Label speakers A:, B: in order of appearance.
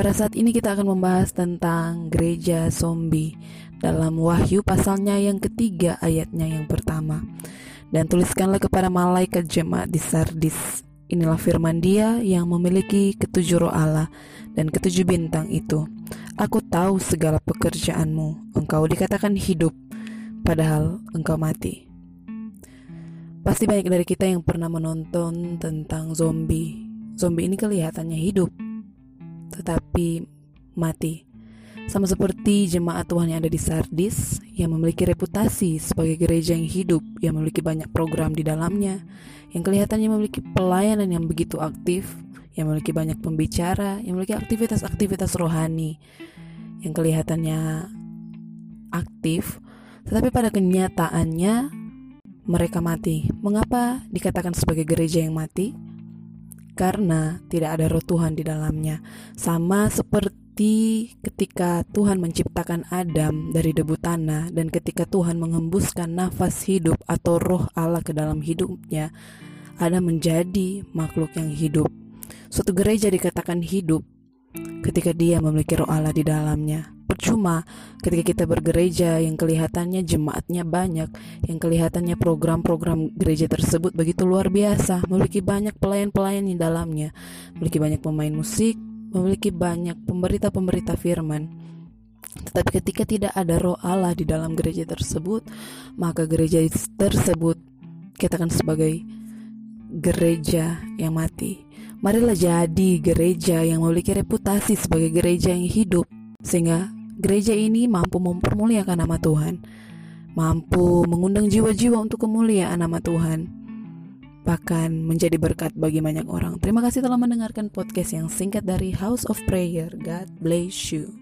A: Pada saat ini kita akan membahas tentang gereja zombie dalam Wahyu pasalnya yang ketiga ayatnya yang pertama. Dan tuliskanlah kepada malaikat jemaat di Sardis. Inilah firman dia yang memiliki ketujuh roh Allah dan ketujuh bintang itu. Aku tahu segala pekerjaanmu. Engkau dikatakan hidup, padahal engkau mati. Pasti banyak dari kita yang pernah menonton tentang zombie. Zombie ini kelihatannya hidup, tetapi mati. Sama seperti jemaat Tuhan yang ada di Sardis yang memiliki reputasi sebagai gereja yang hidup, yang memiliki banyak program di dalamnya, yang kelihatannya memiliki pelayanan yang begitu aktif, yang memiliki banyak pembicara, yang memiliki aktivitas-aktivitas rohani, yang kelihatannya aktif, tetapi pada kenyataannya mereka mati. Mengapa dikatakan sebagai gereja yang mati? Karena tidak ada roh Tuhan di dalamnya. Sama seperti ketika Tuhan menciptakan Adam dari debu tanah dan ketika Tuhan mengembuskan nafas hidup atau roh Allah ke dalam hidupnya, Adam menjadi makhluk yang hidup. Suatu gereja dikatakan hidup ketika dia memiliki roh Allah di dalamnya. Percuma ketika kita bergereja yang kelihatannya jemaatnya banyak, yang kelihatannya program-program gereja tersebut begitu luar biasa, memiliki banyak pelayan-pelayan di dalamnya, memiliki banyak pemain musik, memiliki banyak pemberita-pemberita firman. Tetapi ketika tidak ada roh Allah di dalam gereja tersebut, maka gereja tersebut katakan sebagai gereja yang mati. Marilah jadi gereja yang memiliki reputasi sebagai gereja yang hidup, sehingga gereja ini mampu mempermuliakan nama Tuhan, mampu mengundang jiwa-jiwa untuk kemuliaan nama Tuhan, bahkan menjadi berkat bagi banyak orang. Terima kasih telah mendengarkan podcast yang singkat dari House of Prayer. God bless you.